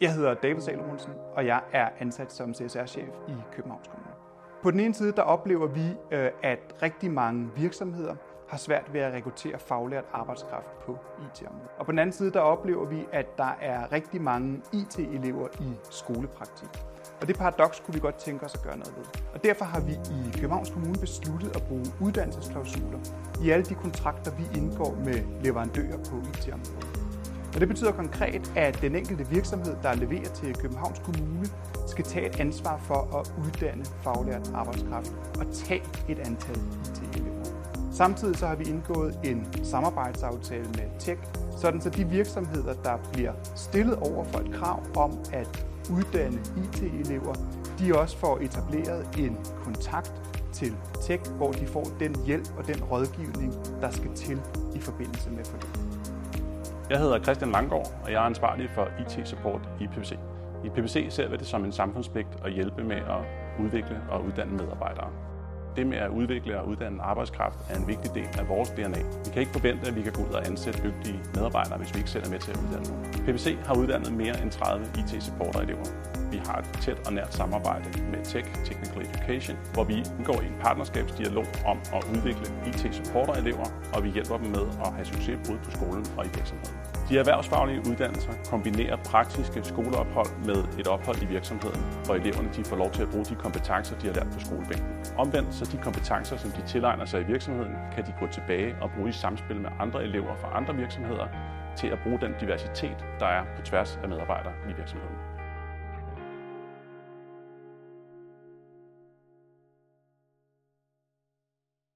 Jeg hedder David Salomonsen, og jeg er ansat som CSR-chef i Københavns Kommune. På den ene side der oplever vi, øh, at rigtig mange virksomheder har svært ved at rekruttere faglært arbejdskraft på IT-området. Og på den anden side der oplever vi, at der er rigtig mange IT-elever i skolepraktik. Og det paradoks kunne vi godt tænke os at gøre noget ved. Og derfor har vi i Københavns Kommune besluttet at bruge uddannelsesklausuler i alle de kontrakter, vi indgår med leverandører på IT-området. Og det betyder konkret, at den enkelte virksomhed, der leverer til Københavns Kommune, skal tage et ansvar for at uddanne faglært arbejdskraft og tage et antal IT-elever. Samtidig så har vi indgået en samarbejdsaftale med Tech, sådan så de virksomheder, der bliver stillet over for et krav om at uddanne IT-elever, de også får etableret en kontakt til Tech, hvor de får den hjælp og den rådgivning, der skal til i forbindelse med forløbet. Jeg hedder Christian Langgaard, og jeg er ansvarlig for IT-support i PPC. I PPC ser vi det som en samfundspligt at hjælpe med at udvikle og uddanne medarbejdere. Det med at udvikle og uddanne arbejdskraft er en vigtig del af vores DNA. Vi kan ikke forvente, at vi kan gå ud og ansætte dygtige medarbejdere, hvis vi ikke selv er med til at uddanne dem. PPC har uddannet mere end 30 IT-supporter-elever. Vi har et tæt og nært samarbejde med Tech, Technical Education, hvor vi indgår i en partnerskabsdialog om at udvikle IT-supporter-elever, og vi hjælper dem med at have succes både på skolen og i virksomheden. De erhvervsfaglige uddannelser kombinerer praktiske skoleophold med et ophold i virksomheden, hvor eleverne de får lov til at bruge de kompetencer, de har lært på skolebænken. Omvendt så de kompetencer, som de tilegner sig i virksomheden, kan de gå tilbage og bruge i samspil med andre elever fra andre virksomheder til at bruge den diversitet, der er på tværs af medarbejdere i virksomheden.